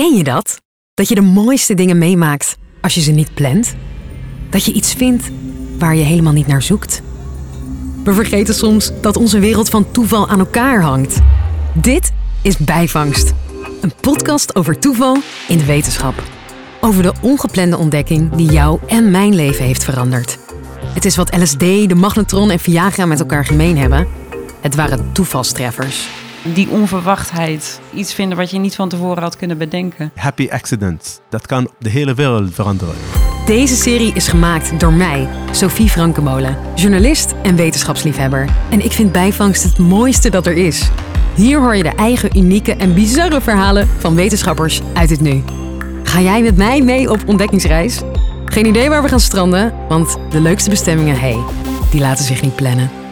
Ken je dat? Dat je de mooiste dingen meemaakt als je ze niet plant? Dat je iets vindt waar je helemaal niet naar zoekt? We vergeten soms dat onze wereld van toeval aan elkaar hangt. Dit is Bijvangst, een podcast over toeval in de wetenschap. Over de ongeplande ontdekking die jou en mijn leven heeft veranderd. Het is wat LSD, de magnetron en Viagra met elkaar gemeen hebben. Het waren toevalstreffers. Die onverwachtheid, iets vinden wat je niet van tevoren had kunnen bedenken. Happy accident. Dat kan de hele wereld veranderen. Deze serie is gemaakt door mij, Sophie Frankemolen, journalist en wetenschapsliefhebber. En ik vind bijvangst het mooiste dat er is. Hier hoor je de eigen unieke en bizarre verhalen van wetenschappers uit het nu. Ga jij met mij mee op ontdekkingsreis? Geen idee waar we gaan stranden, want de leukste bestemmingen, hey, die laten zich niet plannen.